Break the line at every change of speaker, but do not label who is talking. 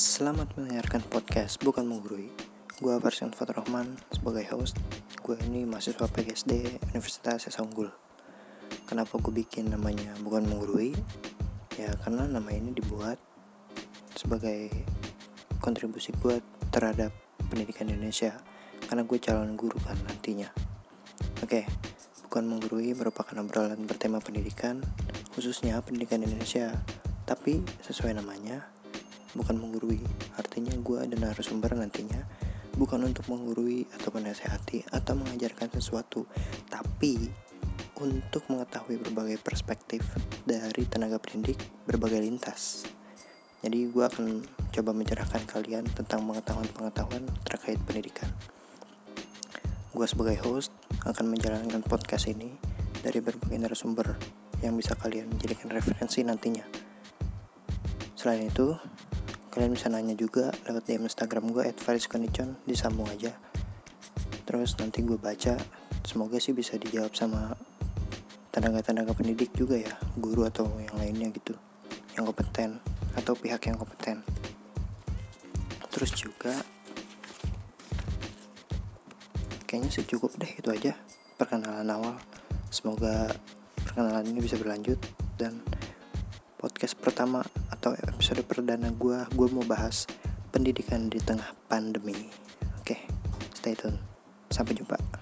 Selamat mendengarkan podcast Bukan Menggurui. Gue Farsian Fatur sebagai host. Gue ini mahasiswa PGSD Universitas Esa Kenapa gue bikin namanya Bukan Menggurui? Ya karena nama ini dibuat sebagai kontribusi gue terhadap pendidikan Indonesia. Karena gue calon guru kan nantinya. Oke, Bukan Menggurui merupakan obrolan bertema pendidikan Khususnya pendidikan Indonesia. Tapi sesuai namanya bukan menggurui. Artinya gue dan narasumber nantinya bukan untuk menggurui atau menasehati atau mengajarkan sesuatu tapi untuk mengetahui berbagai perspektif dari tenaga pendidik berbagai lintas. Jadi gue akan coba mencerahkan kalian tentang pengetahuan-pengetahuan terkait pendidikan. Gue sebagai host akan menjalankan podcast ini dari berbagai narasumber yang bisa kalian menjadikan referensi nantinya. Selain itu, kalian bisa nanya juga lewat DM Instagram gue @fariskondichon disambung aja. Terus nanti gue baca. Semoga sih bisa dijawab sama tenaga-tenaga pendidik juga ya. Guru atau yang lainnya gitu. Yang kompeten. Atau pihak yang kompeten. Terus juga kayaknya sih cukup deh itu aja perkenalan awal. Semoga perkenalan ini bisa berlanjut dan podcast pertama atau episode perdana gue gue mau bahas pendidikan di tengah pandemi. Oke stay tune. Sampai jumpa